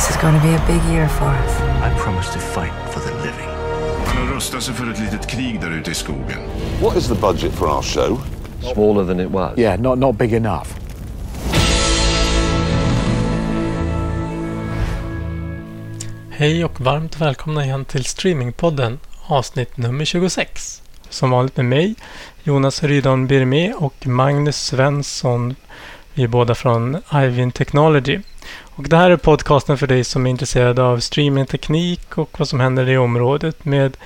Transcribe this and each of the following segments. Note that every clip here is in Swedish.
This is going to be a big year for us. I promise to fight for the living. Han har rustat sig för ett litet krig där ute i skogen. What is the budget for our show? Smaller than it was. Yeah, not, not big enough. Hej och varmt välkomna igen till Streamingpodden avsnitt nummer 26. Som vanligt med mig, Jonas Rydon Birme och Magnus Svensson. Vi är båda från Ivin Technology. Och det här är podcasten för dig som är intresserad av streamingteknik och vad som händer i området med,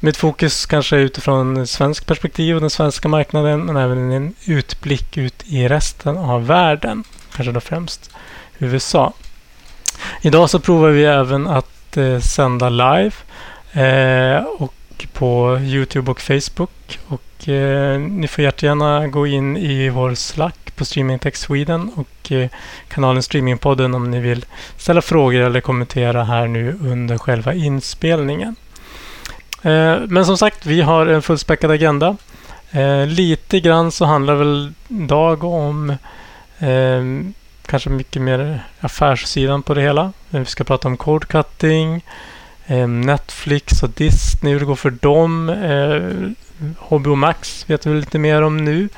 med fokus kanske utifrån svensk perspektiv och den svenska marknaden men även en utblick ut i resten av världen. Kanske då främst USA. Idag så provar vi även att eh, sända live eh, och på Youtube och Facebook. Och eh, ni får jättegärna gå in i vår Slack på Streaming Tech Sweden och eh, kanalen Streamingpodden om ni vill ställa frågor eller kommentera här nu under själva inspelningen. Eh, men som sagt, vi har en fullspäckad agenda. Eh, lite grann så handlar väl dag om eh, kanske mycket mer affärssidan på det hela. Vi ska prata om cord cutting, Netflix och Disney, hur det går för dem. Eh, HBO Max vet vi lite mer om nu.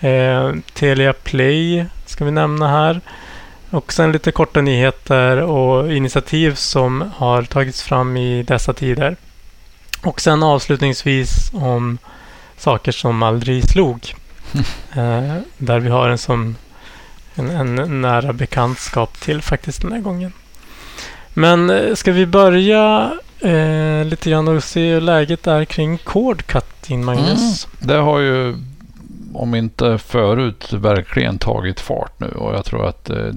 Eh, Telia Play ska vi nämna här. Och sen lite korta nyheter och initiativ som har tagits fram i dessa tider. Och sen avslutningsvis om saker som aldrig slog. Eh, där vi har en som en, en nära bekantskap till faktiskt den här gången. Men eh, ska vi börja eh, lite grann och se hur läget är kring cord cutting, Magnus? Mm. Det har ju, om inte förut, verkligen tagit fart nu och jag tror att eh,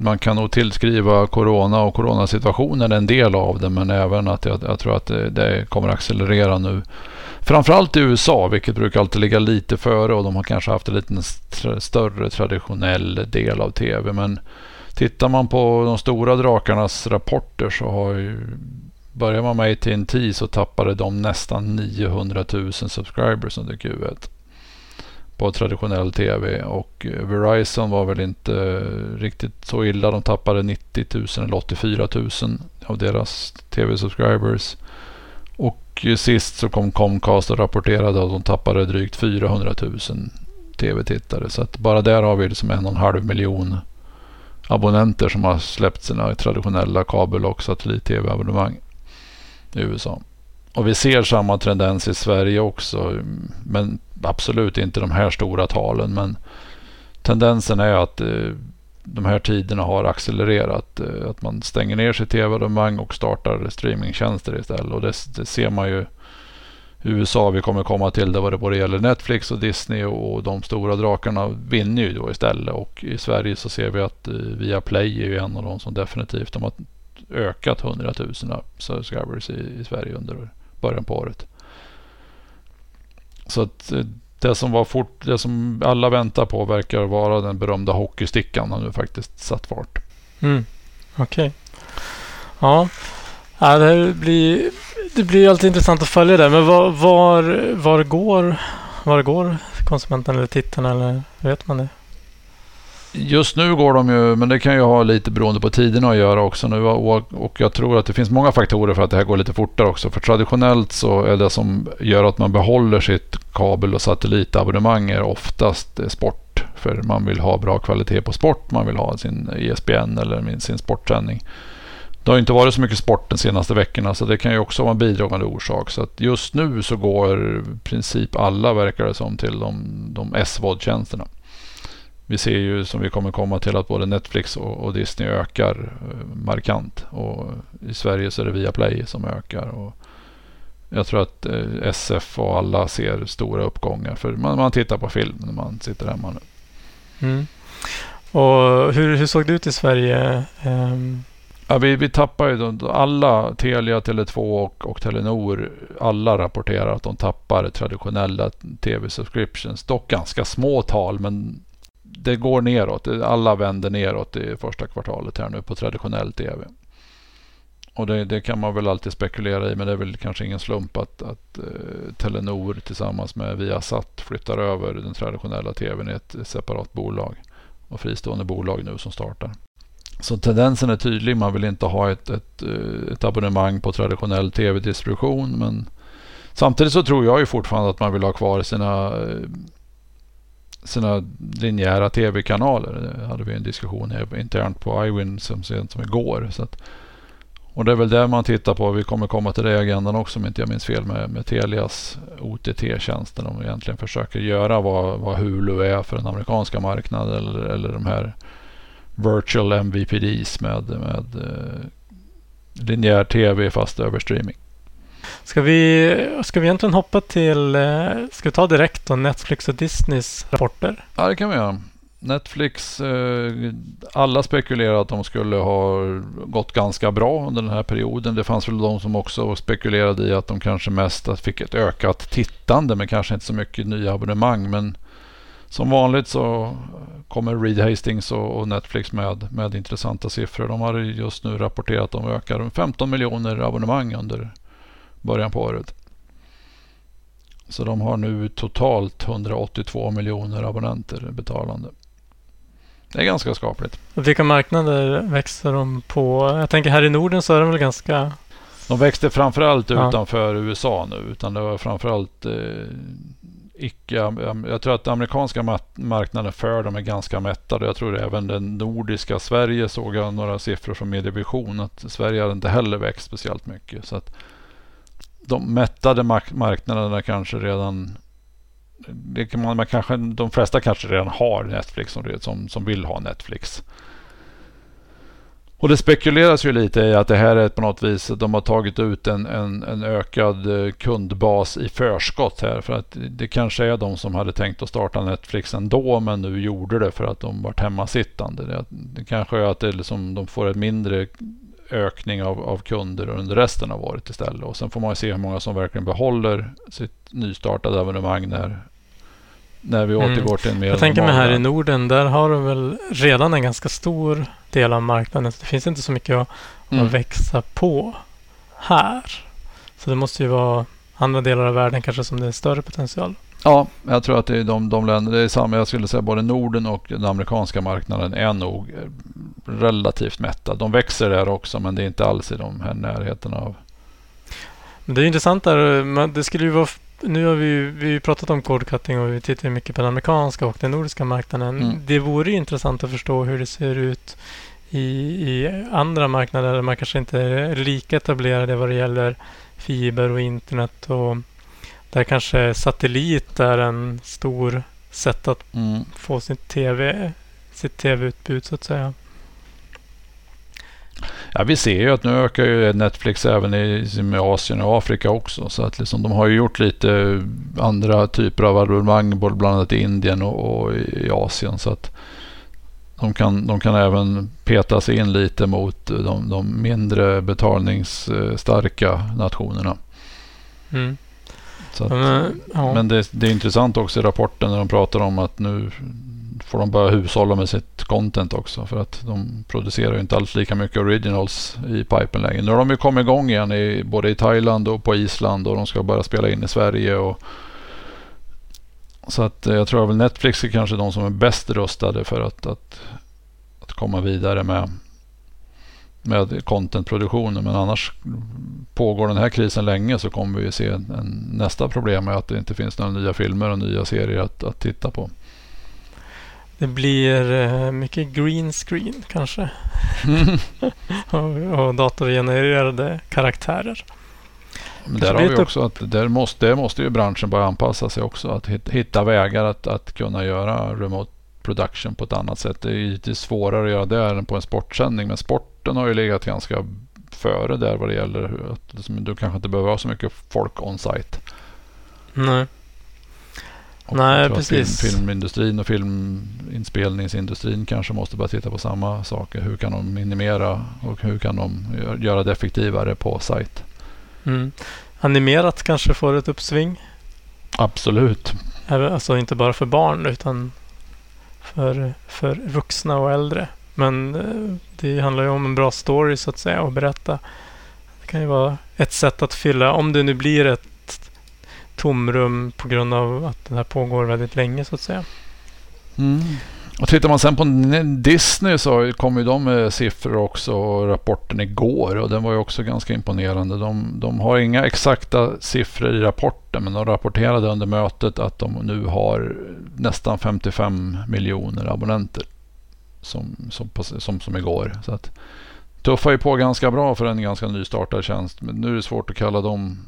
man kan nog tillskriva corona och coronasituationen en del av det, men även att jag, jag tror att det, det kommer accelerera nu. Framförallt i USA, vilket brukar alltid ligga lite före och de har kanske haft en lite större traditionell del av tv. Men tittar man på de stora drakarnas rapporter så har ju Börjar man med AT&T så tappade de nästan 900 000 subscribers under Q1 på traditionell tv och Verizon var väl inte riktigt så illa. De tappade 90 000 eller 84 000 av deras tv-subscribers. Och sist så kom Comcast och rapporterade att de tappade drygt 400 000 tv-tittare. Så att bara där har vi liksom en och en halv miljon abonnenter som har släppt sina traditionella kabel och satellit-tv-abonnemang i USA. Och vi ser samma tendens i Sverige också. Men absolut inte de här stora talen. Men tendensen är att eh, de här tiderna har accelererat. Eh, att man stänger ner sitt tv-abonnemang och startar streamingtjänster istället. Och det, det, ser man ju USA. Vi kommer komma till det vad det både gäller Netflix och Disney och de stora drakarna vinner ju då istället. Och i Sverige så ser vi att eh, Viaplay är ju en av de som definitivt de har ökat 100 000 subscribers i, i Sverige under början på året. Så att eh, det som var fort, det som alla väntar på verkar vara den berömda hockeystickan har nu faktiskt satt fart. Mm. Okej. Okay. Ja ja, det blir, det blir alltid intressant att följa det. Men var, var, var, går, var går konsumenten eller tittarna? Eller vet man det? Just nu går de ju, men det kan ju ha lite beroende på tiderna att göra också nu och jag tror att det finns många faktorer för att det här går lite fortare också. För traditionellt så är det som gör att man behåller sitt kabel och satellitabonnemang är oftast sport. För man vill ha bra kvalitet på sport, man vill ha sin ESPN eller sin sportsändning. Det har inte varit så mycket sport de senaste veckorna så det kan ju också vara en bidragande orsak. Så att just nu så går i princip alla verkar det som till de, de SVOD-tjänsterna vi ser ju som vi kommer komma till att både Netflix och, och Disney ökar eh, markant. Och i Sverige så är det Viaplay som ökar. Och jag tror att eh, SF och alla ser stora uppgångar. För man, man tittar på film när man sitter hemma nu. Mm. Och hur, hur såg det ut i Sverige? Um... Ja, vi, vi tappar ju alla, Telia, Tele2 och, och Telenor, alla rapporterar att de tappar traditionella tv-subscriptions. Dock ganska små tal, men det går neråt. Alla vänder neråt i första kvartalet här nu på traditionell tv. Och det, det, kan man väl alltid spekulera i men det är väl kanske ingen slump att, att eh, Telenor tillsammans med Viasat flyttar över den traditionella tvn i ett separat bolag och fristående bolag nu som startar. Så tendensen är tydlig. Man vill inte ha ett, ett, eh, ett abonnemang på traditionell tv-distribution. Men samtidigt så tror jag ju fortfarande att man vill ha kvar sina, eh, sina linjära tv-kanaler. Det hade vi en diskussion internt på iWin som sent som igår. Så att, och det är väl det man tittar på. Vi kommer komma till det i agendan också om inte jag minns fel med, med Telias OTT-tjänster. De egentligen försöker göra vad, vad Hulu är för den amerikanska marknaden eller, eller de här virtual MVPDs med, med eh, linjär tv fast över streaming. Ska vi, ska vi egentligen hoppa till, eh, ska vi ta direkt då Netflix och Disneys rapporter? Ja, det kan vi göra. Netflix, eh, alla spekulerar att de skulle ha gått ganska bra under den här perioden. Det fanns väl de som också spekulerade i att de kanske mest fick ett ökat tittande men kanske inte så mycket nya abonnemang. Men som vanligt så kommer Reed Hastings och Netflix med, med intressanta siffror. De har just nu rapporterat att de ökar 15 miljoner abonnemang under början på året. Så de har nu totalt 182 miljoner abonnenter betalande. Det är ganska skapligt. Vilka marknader växer de på? Jag tänker här i Norden så är de väl ganska... De växte framförallt ja. utanför USA nu. Utan det var framförallt eh, icke... Jag tror att den amerikanska marknaden för dem är ganska mättade. Jag tror även den nordiska. Sverige såg jag några siffror från Medievision att Sverige hade inte heller växt speciellt mycket. Så att de mättade marknaderna kanske redan det kan man, man kanske, de flesta kanske redan har Netflix som, som, som vill ha Netflix. Och det spekuleras ju lite i att det här är på något vis att de har tagit ut en, en, en, ökad eh, kundbas i förskott här. För att det kanske är de som hade tänkt att starta Netflix ändå men nu gjorde det för att de varit hemmasittande. Det, det kanske är att det liksom, de får en mindre ökning av, av kunder under resten av året istället. Och sen får man se hur många som verkligen behåller sitt nystartade abonnemang när, när vi mm. återgår till en mer Jag tänker mig här i Norden, där har du väl redan en ganska stor del av marknaden. Så det finns inte så mycket att, mm. att växa på här. Så det måste ju vara andra delar av världen kanske som det är större potential. Ja, jag tror att det är de, de länder, det är samma, jag skulle säga både Norden och den amerikanska marknaden är nog relativt mättad. De växer där också men det är inte alls i de här närheten av. Det är intressant där, det skulle ju vara nu har vi, vi pratat om cord cutting och vi tittar mycket på den amerikanska och den nordiska marknaden. Mm. Det vore intressant att förstå hur det ser ut i, i andra marknader där man kanske inte är lika etablerade vad det gäller fiber och internet och där kanske satellit är en stor sätt att mm. få sin TV, sitt tv-utbud så att säga. Ja, vi ser ju att nu ökar ju Netflix även i med Asien och Afrika också. Så att liksom, de har ju gjort lite andra typer av abonnemang, både bland annat i Indien och, och i Asien. Så att de kan, de kan även peta sig in lite mot de, de mindre betalningsstarka nationerna. Mm. Att, men, ja. men det, det, är intressant också i rapporten när de pratar om att nu får de börja hushålla med sitt content också. För att de producerar ju inte alls lika mycket originals i pipen längre. Nu har de ju kommit igång igen i, både i Thailand och på Island och de ska börja spela in i Sverige. Och, så att eh, jag tror att Netflix är kanske de som är bäst rustade för att, att, att komma vidare med, med contentproduktionen. Men annars pågår den här krisen länge så kommer vi se en, en, nästa problem med att det inte finns några nya filmer och nya serier att, att titta på. Det blir eh, mycket green screen kanske. och, och datorgenererade karaktärer. Men där har vi också att där måste, där måste ju branschen börja anpassa sig också. Att hitta vägar att, att kunna göra remote production på ett annat sätt. Det är lite svårare att göra det än på en sportsändning. Men sporten har ju legat ganska före där vad det gäller att liksom, du kanske inte behöver ha så mycket folk on site. Nej. Och Nej, precis. Film, filmindustrin och filminspelningsindustrin kanske måste börja titta på samma saker. Hur kan de minimera och hur kan de göra det effektivare på sajt? Mm. Animerat kanske får ett uppsving? Absolut. Alltså inte bara för barn utan för, för vuxna och äldre. Men eh, det handlar ju om en bra story så att säga och berätta. Det kan ju vara ett sätt att fylla, om det nu blir ett tomrum på grund av att det här pågår väldigt länge så att säga. Mm. Och tittar man sen på Disney så kom ju de med siffror också och rapporten igår och den var ju också ganska imponerande. De, de har inga exakta siffror i rapporten men de rapporterade under mötet att de nu har nästan 55 miljoner abonnenter som, som, som, som igår. Så att, tuffar ju på ganska bra för en ganska nystartad tjänst men nu är det svårt att kalla dem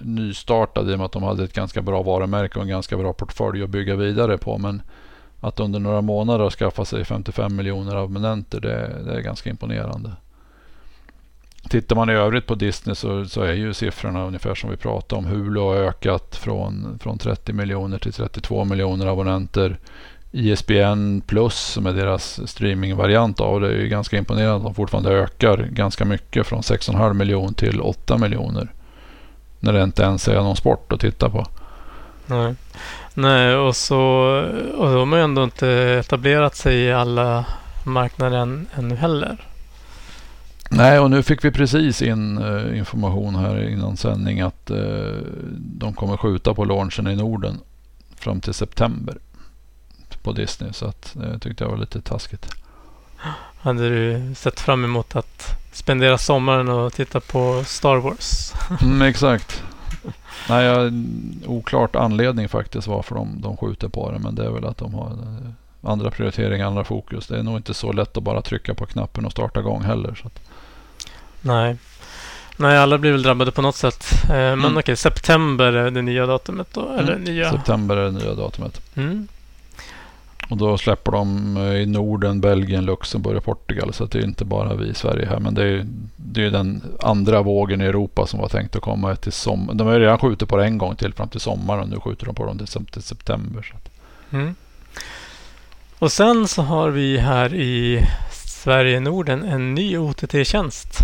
nystartade i och med att de hade ett ganska bra varumärke och en ganska bra portfölj att bygga vidare på. Men att under några månader skaffa sig 55 miljoner abonnenter, det, det, är ganska imponerande. Tittar man i övrigt på Disney så, så, är ju siffrorna ungefär som vi pratade om. Hulu har ökat från, från 30 miljoner till 32 miljoner abonnenter. ISBN Plus som är deras streamingvariant av det är ju ganska imponerande att de fortfarande ökar ganska mycket från 6,5 miljoner till 8 miljoner. När det inte ens är någon sport att titta på. Nej. Nej, och så och de har ju ändå inte etablerat sig i alla marknader än, ännu heller. Nej, och nu fick vi precis in uh, information här innan sändning att uh, de kommer skjuta på launchen i Norden fram till september på Disney. Så att, det tyckte jag var lite taskigt. Hade du sett fram emot att spendera sommaren och titta på Star Wars? mm, exakt. Nej, jag, oklart anledning faktiskt varför de, de skjuter på det. Men det är väl att de har eh, andra prioriteringar, andra fokus. Det är nog inte så lätt att bara trycka på knappen och starta igång heller. Så att. Nej. Nej, alla blir väl drabbade på något sätt. Eh, men mm. okej, september är det nya datumet då? Eller mm. nya... September är det nya datumet. Mm. Och då släpper de eh, i Norden, Belgien, Luxemburg och Portugal. Så det är inte bara vi i Sverige här. Men det är, det är den andra vågen i Europa som var tänkt att komma till sommar. De har redan skjutit på det en gång till fram till sommaren. Och nu skjuter de på dem till, september. Mm. Och sen så har vi här i Sverige Norden en ny OTT-tjänst.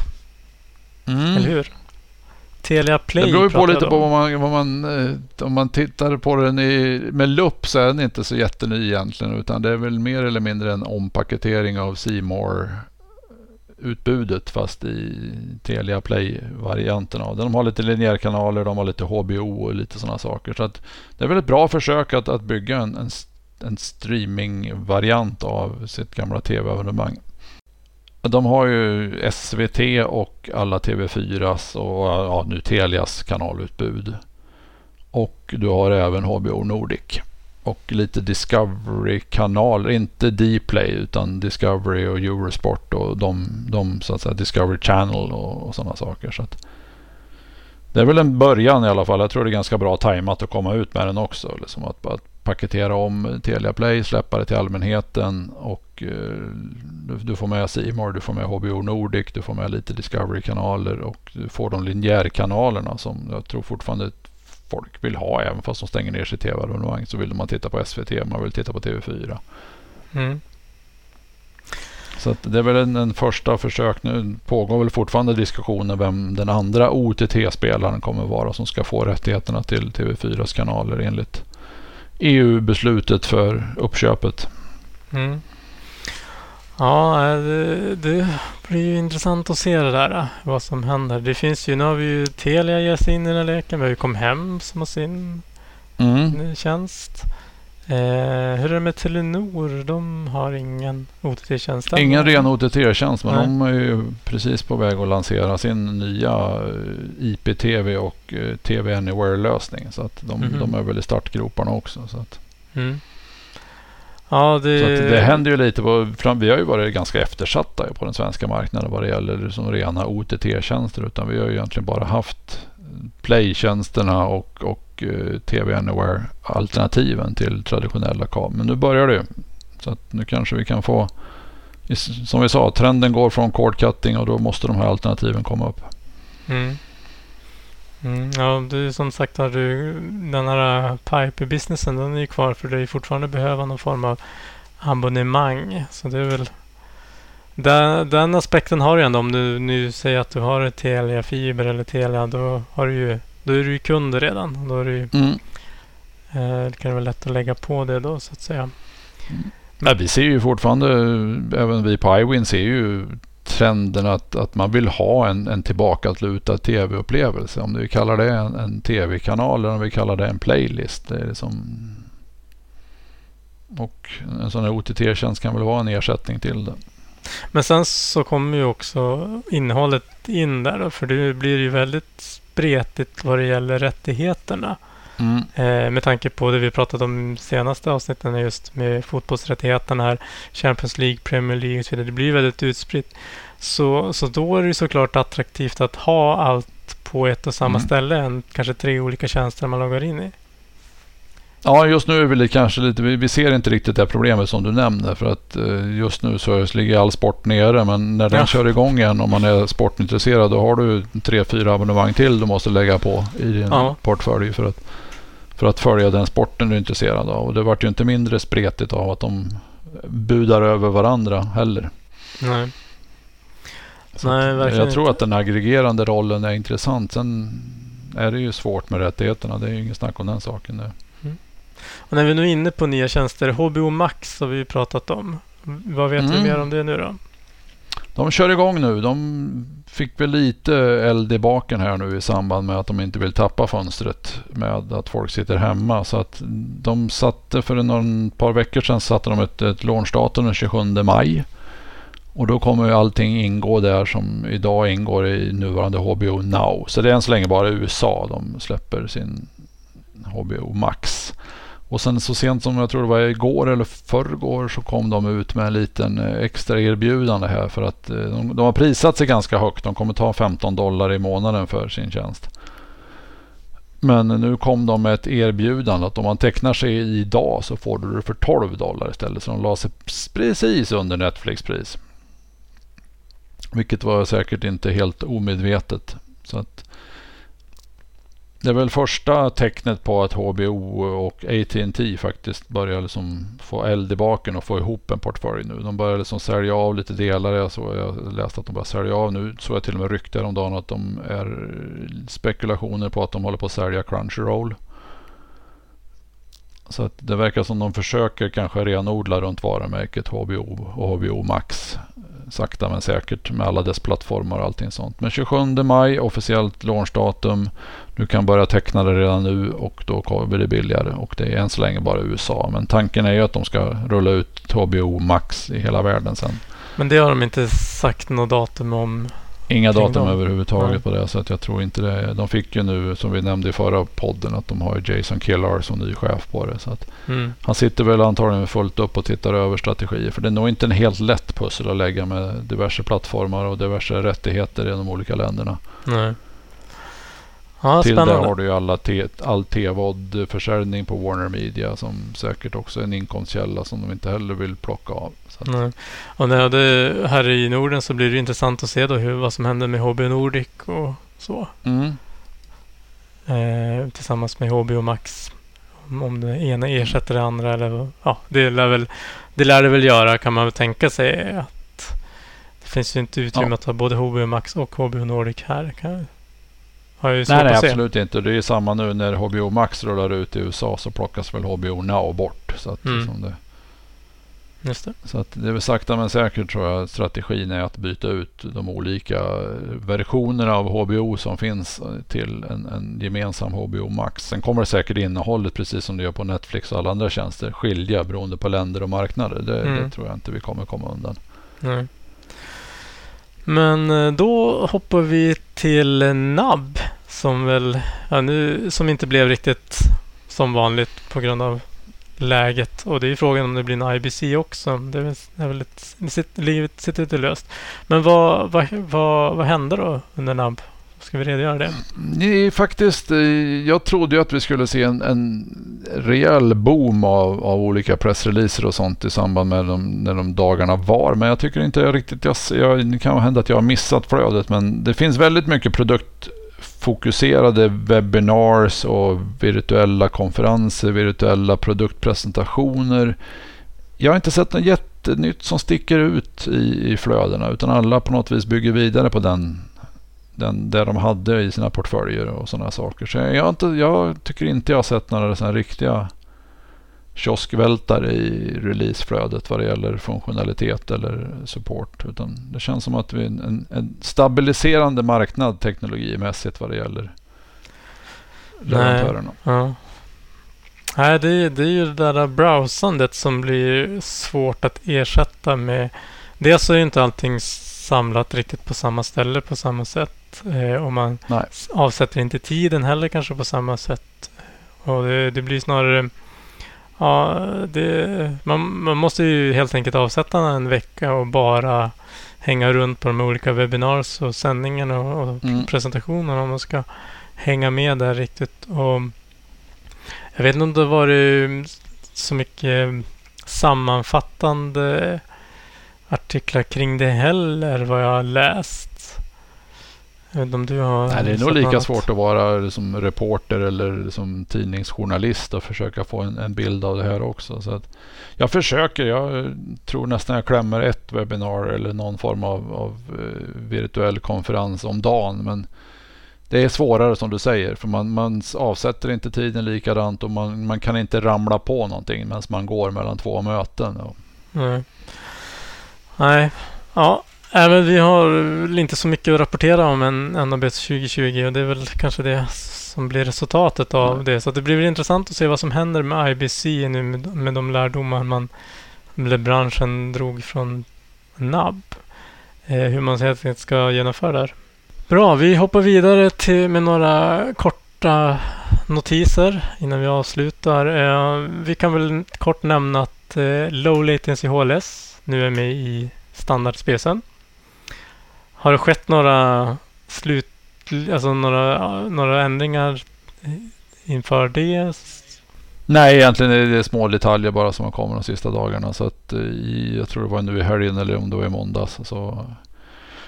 Mm. Eller hur? Telia Play Det beror ju på lite på vad man, vad man, eh, om man tittar på den i, med lupp så är den inte så jätteny egentligen. Utan det är väl mer eller mindre en ompaketering av Seymour utbudet fast i Telia Play-varianten av den. De har lite linjärkanaler, de har lite HBO och lite sådana saker. Så det är väl ett bra försök att, att bygga en, en, en streaming-variant av sitt gamla tv-abonnemang. De har ju SVT och alla TV4s och ja, nu Telias kanalutbud. Och du har även HBO Nordic. Och lite Discovery-kanaler, inte Dplay utan Discovery och Eurosport och de, de så att säga Discovery Channel och, och sådana saker. Så att det är väl en början i alla fall. Jag tror det är ganska bra tajmat att komma ut med den också. Liksom att, att paketera om Telia Play, släppa det till allmänheten och eh, du, får med Simor, du får med HBO Nordic, du får med lite Discovery-kanaler och du får de linjärkanalerna som jag tror fortfarande folk vill ha. Även fast de stänger ner sitt tv-abonnemang så vill man titta på SVT, man vill titta på TV4. Mm. Så det är väl en, en, första försök. Nu pågår väl fortfarande diskussioner vem den andra OTT-spelaren kommer vara som ska få rättigheterna till TV4s kanaler enligt EU-beslutet för uppköpet. Mm. Ja, det, det, blir ju intressant att se det där. Vad som händer. Det finns ju, nu har vi ju Telia ger sig in i den här leken. Vi har ju Comhem som har sin mm. tjänst. Eh, hur är det med Telenor? De har ingen OTT-tjänst? Ingen ren OTT-tjänst, men Nej. de är ju precis på väg att lansera sin nya eh, IPTV och eh, TV Anywhere-lösning. Så att de, mm. de, är väl i startgroparna också. Så att. Mm. Ja, det... Så det händer ju lite. På, vi har ju varit ganska eftersatta på den svenska marknaden vad det gäller som rena OTT-tjänster. Utan vi har ju egentligen bara haft Play-tjänsterna och, och Eh, TV Anywhere-alternativen till traditionella kabel. Men nu börjar det. Så att nu kanske vi kan få, som vi sa, trenden går från cord cutting och då måste de här alternativen komma upp. Mm. Mm, ja, du som sagt har du den här eh, pipe-businessen, den är ju kvar för du är fortfarande behöva någon form av abonnemang. Så det är väl den, den aspekten har du ändå. Om du nu säger att du har Telia Fiber eller Telia, då, har du ju, då är du ju kund redan. Då är det, ju, mm. eh, det kan vara lätt att lägga på det då så att säga. Mm. Men vi ser ju fortfarande, även vi på iWin ser ju trenden att, att man vill ha en, en tillbakatlutad tv-upplevelse. Om du kallar det en, en tv-kanal eller om vi kallar det en playlist. Det är liksom Och en sån här OTT-tjänst kan väl vara en ersättning till det. Men sen så kommer ju också innehållet in där för det blir ju väldigt spretigt vad det gäller rättigheterna. Mm. Eh, med tanke på det vi pratat om senaste avsnitten just med fotbollsrättigheterna här, Champions League, Premier League och så vidare. Det blir väldigt utspritt. Så, så då är det såklart attraktivt att ha allt på ett och samma Mm. ställe än kanske tre olika tjänster man loggar in i. Ja, just nu är vi kanske lite, vi, ser inte riktigt det problemet som du nämner för att eh, just nu så ligger all sport nere men när den Ja. kör igång igen om man är sportintresserad då har du tre, fyra abonnemang till du måste lägga på i din Ja. portfölj för att, för att följa den sporten du är intresserad av. Och det vart ju inte mindre spretigt av att de budar över varandra heller. Nej. Så Nej, att, verkligen jag tror inte. att den aggregerande rollen är intressant. Sen är det ju svårt med rättigheterna. Det är ju ingen snack om den saken. Där. Och när vi nu är inne på nya tjänster, HBO Max har vi ju pratat om. Vad vet vi Mm. mer om det nu då? De kör igång nu. De fick väl lite eld i baken här nu i samband med att de inte vill tappa fönstret med att folk sitter hemma. Så att de satte för någon par veckor sedan satte de ett, ett launchdatum den 27 maj. Och då kommer ju allting ingå där som idag ingår i nuvarande HBO Now. Så det är än så länge bara USA de släpper sin HBO Max. Och sen så sent som jag tror det var igår eller förrgår så kom de ut med en liten eh, extra erbjudande här för att eh, de, de har prisat sig ganska högt. De kommer ta 15 dollar i månaden för sin tjänst. Men nu kom de med ett erbjudande att om man tecknar sig idag så får du det för 12 dollar istället. Så de la sig precis under Netflix-pris. Vilket var säkert inte helt omedvetet. Så att det är väl första tecknet på att HBO och AT&T faktiskt börjar liksom få eld i baken och få ihop en portfölj nu. De börjar liksom sälja av lite delar. Jag, såg, jag läste att de börjar sälja av nu. Såg jag till och med rykten om dagen att de är spekulationer på att de håller på att sälja Crunchyroll. Så att det verkar som de försöker kanske renodla runt varumärket HBO och HBO Max. Sakta men säkert med alla dess plattformar och allting sånt. Men 27 maj officiellt launchdatum. Du kan börja teckna det redan nu och då kommer det billigare. Och det är än så länge bara USA. Men tanken är ju att de ska rulla ut HBO Max i hela världen sen. Men det har de inte sagt något datum om. Inga datum dem? överhuvudtaget Nej. på det. Så att jag tror inte det. De fick ju nu, som vi nämnde i förra podden, att de har Jason Killar som ny chef på det. Så att Mm. han sitter väl antagligen fullt upp och tittar över strategier. För det är nog inte en helt lätt pussel att lägga med diverse plattformar och diverse rättigheter i de olika länderna. Nej. Ja, Till det spännande. har du ju alla te, all TVOD-försäljning på Warner Media som säkert också är en inkomstkälla som de inte heller vill plocka av. Nej. Och när det, här i Norden så blir det intressant att se då hur, vad som händer med HBO Nordic och så. mm. Eh, tillsammans med HBO Max. Om, om det ena ersätter det andra eller ja, det lär, väl, det lär det väl göra kan man väl tänka sig. att Det finns ju inte utrymme Ja. att ha både HBO Max och HBO Nordic här. Kan, har ju Nej, nej absolut inte. Det är samma nu när HBO Max rullar ut i USA så plockas väl HBO Now bort. Så att, Mm. liksom det, Just det. så att det är väl sakta men säkert tror jag strategin är att byta ut de olika versionerna av HBO som finns till en, en gemensam HBO Max. Sen kommer det säkert innehållet precis som det gör på Netflix och alla andra tjänster skilja beroende på länder och marknader. Det, Mm. det tror jag inte vi kommer komma undan. Nej. Men eh, då hoppar vi till NAB som väl, ja, nu, som inte blev riktigt som vanligt på grund av läget. Och det är ju frågan om det blir en IBC också. Det är väl, ett, det livet sitter lite löst. Men vad, vad, vad, vad hände då under NAB? Ska vi redogöra det? Nej, faktiskt, eh, jag trodde ju att vi skulle se en, en rejäl boom av, av olika pressreleaser och sånt i samband med de, när de dagarna var. Men jag tycker inte jag riktigt, jag, jag, det kan hända att jag har missat flödet. Men det finns väldigt mycket produkt fokuserade webinars och virtuella konferenser, virtuella produktpresentationer. Jag har inte sett något jättenytt som sticker ut i, i flödena utan alla på något vis bygger vidare på den den, det de hade i sina portföljer och sådana saker. Så jag, inte, jag tycker inte jag har sett några sådana riktiga kioskvältare i releaseflödet vad det gäller funktionalitet eller support. Utan det känns som att vi är en, en stabiliserande marknad teknologimässigt vad det gäller Nej. leverantörerna. Ja. Nej, det, det är ju det där browsandet som blir svårt att ersätta med... Dels är ju inte allting samlat riktigt på samma ställe på samma sätt. Eh, och man Nej. avsätter inte tiden heller kanske på samma sätt. Och det, det blir snarare... Ja, det, man, man måste ju helt enkelt avsätta en vecka och bara hänga runt på de olika webinars och sändningarna och, och Mm. presentationerna om man ska hänga med där riktigt. Och jag vet inte om det har varit så mycket sammanfattande artiklar kring det heller vad jag har läst. Jag vet inte om du har Nej, det är nog lika svårt att vara som reporter eller som tidningsjournalist och försöka få en, en bild av det här också. Så jag försöker. Jag tror nästan jag klämmer ett webbinar eller någon form av, av eh, virtuell konferens om dagen. Men det är svårare som du säger för man, man avsätter inte tiden likadant och man, man kan inte ramla på någonting medan man går mellan två möten. Och, Nej. Nej. Ja, även vi har inte så mycket att rapportera om än NABS 2020 och det är väl kanske det som blir resultatet av Nej. det. Så det blir väl intressant att se vad som händer med IBC nu med, med de lärdomar man eller branschen drog från NAB. Eh, hur man helt enkelt ska genomföra det här. Bra, vi hoppar vidare till med några korta notiser innan vi avslutar. Eh, vi kan väl kort nämna att eh, Low Latency HLS nu är med i standardspecen. Har det skett några slut, alltså några, några ändringar inför det? Nej, egentligen är det små detaljer bara som har kommit de sista dagarna. Så att eh, i, jag tror det var nu i helgen eller om det var i måndags. Så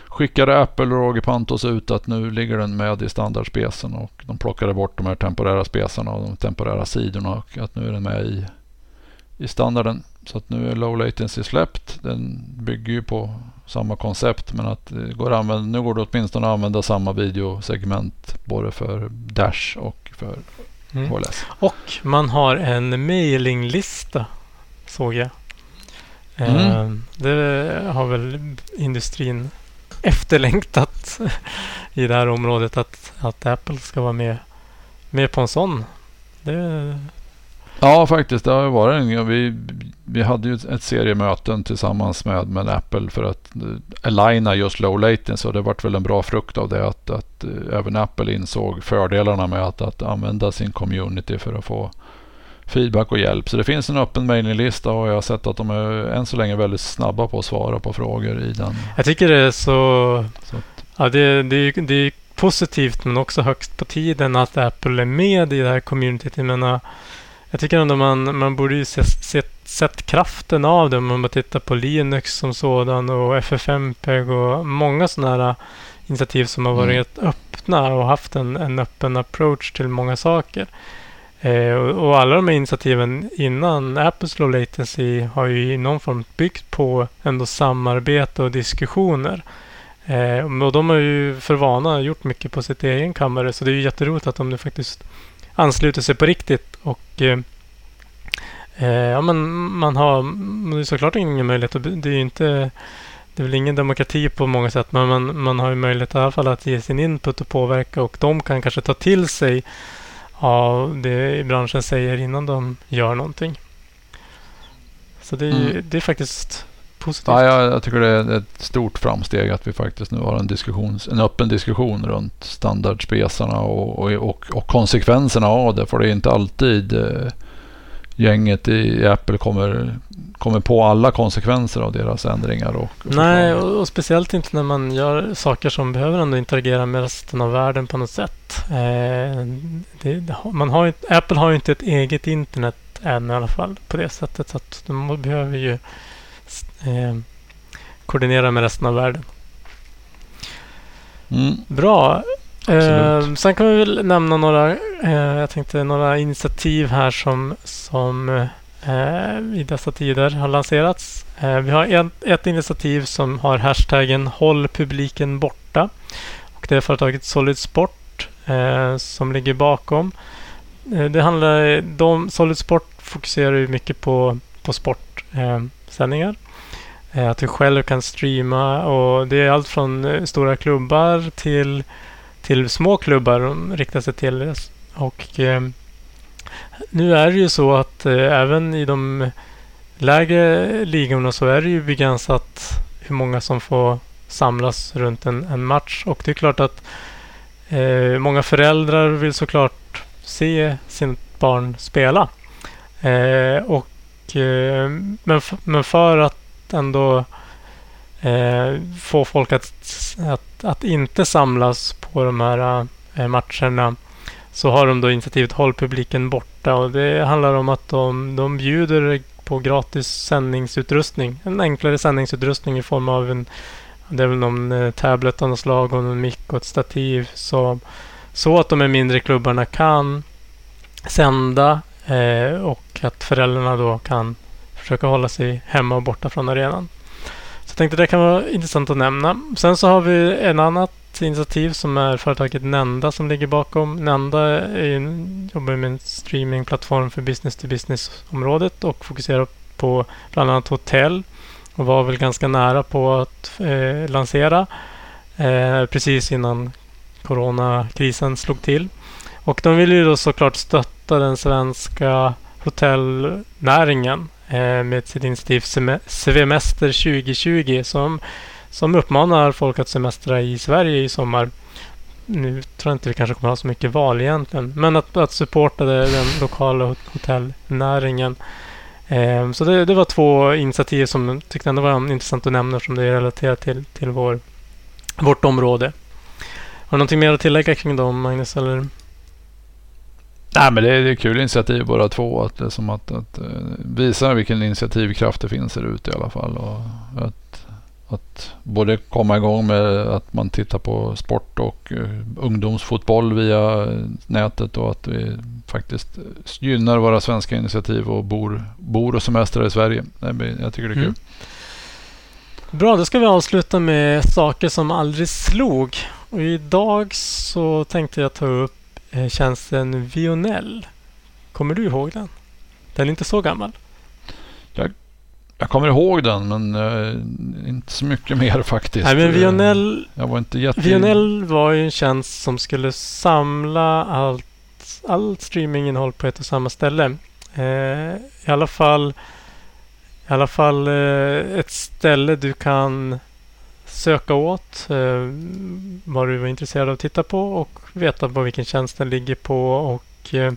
skickade Apple och Roger Pantos ut att nu ligger den med i standardspecen och de plockade bort de här temporära specarna och de temporära sidorna och att nu är den med i, i standarden. Så att nu är low latency släppt. Den bygger ju på samma koncept men att det går att använda, nu går det åtminstone att använda samma videosegment både för Dash och för Mm. HLS. Och man har en mailinglista såg jag. Mm. Eh, det har väl industrin efterlängtat i det här området att, att Apple ska vara med, med på en sån. Det, Ja, faktiskt. Det har varit en, vi, vi hade ju ett seriemöten tillsammans med, med Apple för att eh, aligna just low latency. Och det vart väl en bra frukt av det att, att eh, även Apple insåg fördelarna med att, att använda sin community för att få feedback och hjälp. Så det finns en öppen mailinglista och jag har sett att de är än så länge väldigt snabba på att svara på frågor i den. jag tycker det är så... Så Ja, det, det, det är positivt men också högst på tiden att Apple är med i det här communityt. Jag menar, jag tycker ändå man, man borde ju se, se, sett kraften av det om man bara tittar på Linux som sådan och FFmpeg och många sådana här initiativ som har varit öppna och haft en, en öppen approach till många saker. Eh, och, och alla de här initiativen innan Apples Low Latency har ju i någon form byggt på ändå samarbete och diskussioner. Eh, och de har ju för vana gjort mycket på sitt egen kammare så det är ju jätteroligt att de nu faktiskt ansluter sig på riktigt och eh, eh, ja, men man har har ju såklart ingen möjlighet det är ju inte det är väl ingen demokrati på många sätt men man, man har ju möjlighet i alla fall att ge sin input och påverka och de kan kanske ta till sig av det branschen säger innan de gör någonting. Så det är, Mm. det är faktiskt positivt. ja, jag, jag tycker det är ett stort framsteg att vi faktiskt nu har en, diskussion, en öppen diskussion runt standardspesarna och, och, och, och konsekvenserna av det. För det är inte alltid eh, gänget i Apple kommer, kommer på alla konsekvenser av deras ändringar. Och, och Nej, och, och speciellt inte när man gör saker som behöver ändå interagera med resten av världen på något sätt. Eh, det, man har, Apple har ju inte ett eget internet än i alla fall på det sättet. Så att de behöver ju eh, koordinera med resten av världen. Mm. Bra. Eh, sen kan vi väl nämna några, eh, jag tänkte några initiativ här som, som eh, i dessa tider har lanserats. Eh, vi har ett, ett initiativ som har hashtaggen Håll publiken borta. Och det är företaget Solid Sport eh, som ligger bakom. Det handlar, de, Solid Sport fokuserar ju mycket på, på sportsändningar. Sändningar. Eh, att du själv kan streama och det är allt från eh, stora klubbar till, till små klubbar de riktar sig till. Och eh, Nu är det ju så att eh, även i de lägre ligorna så är det ju begränsat hur många som får samlas runt en, en match. Och det är klart att eh, många föräldrar vill såklart se sitt barn spela. Eh, och, eh, men, men för att ändå eh, få folk att, att, att inte samlas på de här eh, matcherna så har de då initiativet Håll publiken borta och det handlar om att de, de bjuder på gratis sändningsutrustning. En enklare sändningsutrustning i form av en det är väl någon eh, tablet av något slag och en mick och ett stativ. Så, så att de här mindre klubbarna kan sända eh, och att föräldrarna då kan försöka hålla sig hemma och borta från arenan. Så jag tänkte det kan vara intressant att nämna. Sen så har vi en annat initiativ som är företaget Nenda som ligger bakom. Nenda är en, jobbar med en streamingplattform för business to business-området och fokuserar på bland annat hotell och var väl ganska nära på att eh, lansera eh, precis innan coronakrisen slog till. Och de vill ju då såklart stötta den svenska hotellnäringen eh, med sitt initiativ Semester 2020 som, som uppmanar folk att semestra i Sverige i sommar. Nu tror jag inte vi kanske kommer ha så mycket val egentligen, men att, att supporta det, den lokala hotellnäringen. Eh, så det, det, var två initiativ som jag tyckte ändå var intressant att nämna eftersom det är relaterat till, till vår, vårt område. Har du någonting mer att tillägga kring dem, Magnus? Eller? Nej, men det är, det är kul initiativ båda två. Att, det som att, att, eh, visa vilken initiativkraft det finns där ute i alla fall. Och att, att både komma igång med att man tittar på sport och eh, ungdomsfotboll via nätet och att vi faktiskt gynnar våra svenska initiativ och bor, bor och semestrar i Sverige. Jag tycker det är kul. Mm. Bra, då ska vi avsluta med saker som aldrig slog. Och idag så tänkte jag ta upp tjänsten Vionell. Kommer du ihåg den? Den är inte så gammal. Jag, jag kommer ihåg den, men uh, inte så mycket mer faktiskt. Nej, men Vionell, jag var inte jätte... Vionell var ju en tjänst som skulle samla allt allt streaminginnehåll på ett och samma ställe. Eh, I alla fall, i alla fall eh, ett ställe du kan söka åt eh, vad du var intresserad av att titta på och veta på vilken tjänst den ligger på och eh,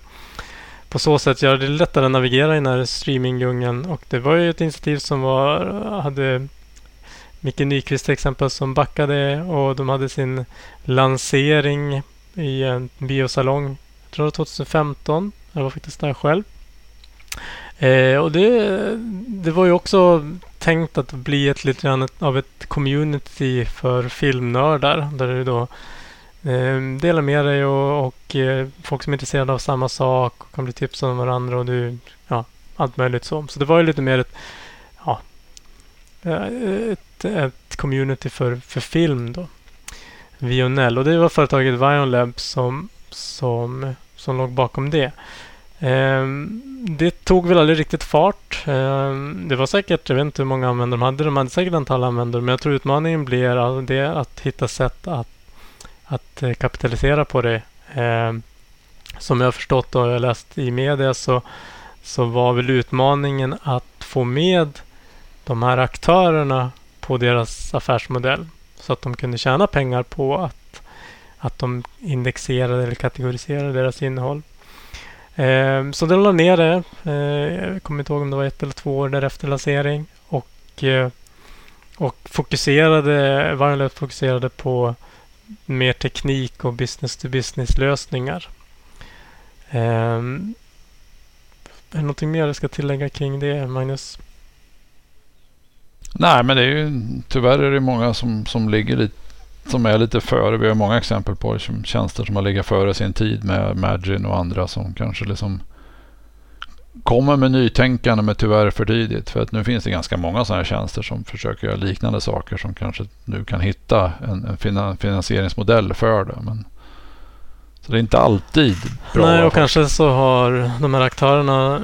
på så sätt göra det lättare att navigera i den här streamingdjungeln. Och det var ju ett initiativ som var, hade Micke Nyqvist till exempel som backade och de hade sin lansering i en biosalong jag tror det var 2015. Jag var faktiskt där själv. Eh, och det, det var ju också tänkt att bli ett lite grann av ett community för filmnördar. Där du då eh, delar med dig och, och eh, folk som är intresserade av samma sak och kan bli tipsade om varandra och du, ja, allt möjligt så. Så det var ju lite mer ett, ja, eh, ett, ett community för, för film då. Vionell. Och det var företaget Vionlab som, som som låg bakom det. Ehm, det tog väl aldrig riktigt fart. Ehm, det var säkert, jag vet inte hur många användare de hade. De hade säkert ett antal användare. Men jag tror utmaningen blir det att hitta sätt att, att eh, kapitalisera på det. Ehm, som jag har förstått och jag läst i media så, så var väl utmaningen att få med de här aktörerna på deras affärsmodell. Så att de kunde tjäna pengar på att att de indexerade eller kategoriserade deras innehåll. Eh, så de la ner det. Eh, jag kommer inte ihåg om det var ett eller två år därefter lansering. Och, eh, och fokuserade, Varnlöf fokuserade på mer teknik och business to business lösningar. Eh, är det någonting mer jag ska tillägga kring det, Magnus? Nej, men det är ju tyvärr är det många som, som ligger lite som är lite före. Vi har många exempel på tjänster som har legat före sin tid med Magin och andra som kanske liksom kommer med nytänkande men tyvärr för tidigt. För att nu finns det ganska många sådana här tjänster som försöker göra liknande saker som kanske nu kan hitta en, en finansieringsmodell för det. Men, så det är inte alltid bra. Nej, och kanske så har de här aktörerna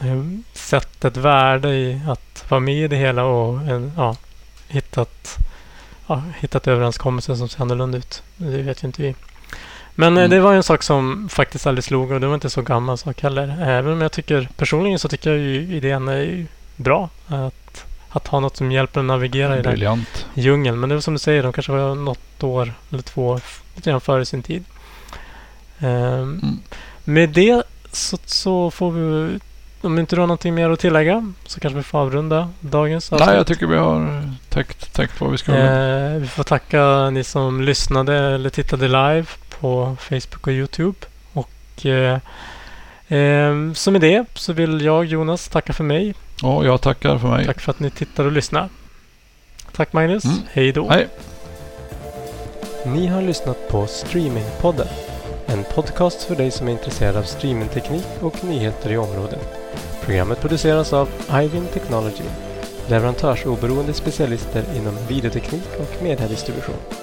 eh, sett ett värde i att vara med i det hela och ja, hittat ja, hittat överenskommelser som ser annorlunda ut. Det vet ju inte vi. Men eh, Mm. det var en sak som faktiskt aldrig slog och det var inte så gammal sak heller. Även om jag tycker personligen så tycker jag ju idén är bra. Att, att ha något som hjälper en navigera i den djungeln. Men det var som du säger, de kanske var något år eller två lite grann före sin tid. Ehm, Mm. Med det så, så får vi, om inte du har någonting mer att tillägga så kanske vi får avrunda dagens Nej, jag tycker vi har täckt, täckt vad vi ska. Eh, vi får tacka ni som lyssnade eller tittade live på Facebook och Youtube. Och eh, eh, så med det så vill jag Jonas tacka för mig. Ja, jag tackar för mig. Tack för att ni tittar och lyssnar. Tack Magnus. Mm. Hej då. Hej. Ni har lyssnat på Streamingpodden. En podcast för dig som är intresserad av streamingteknik och nyheter i området. Programmet produceras av Ivin Technology, leverantörsoberoende specialister inom videoteknik och mediedistribution.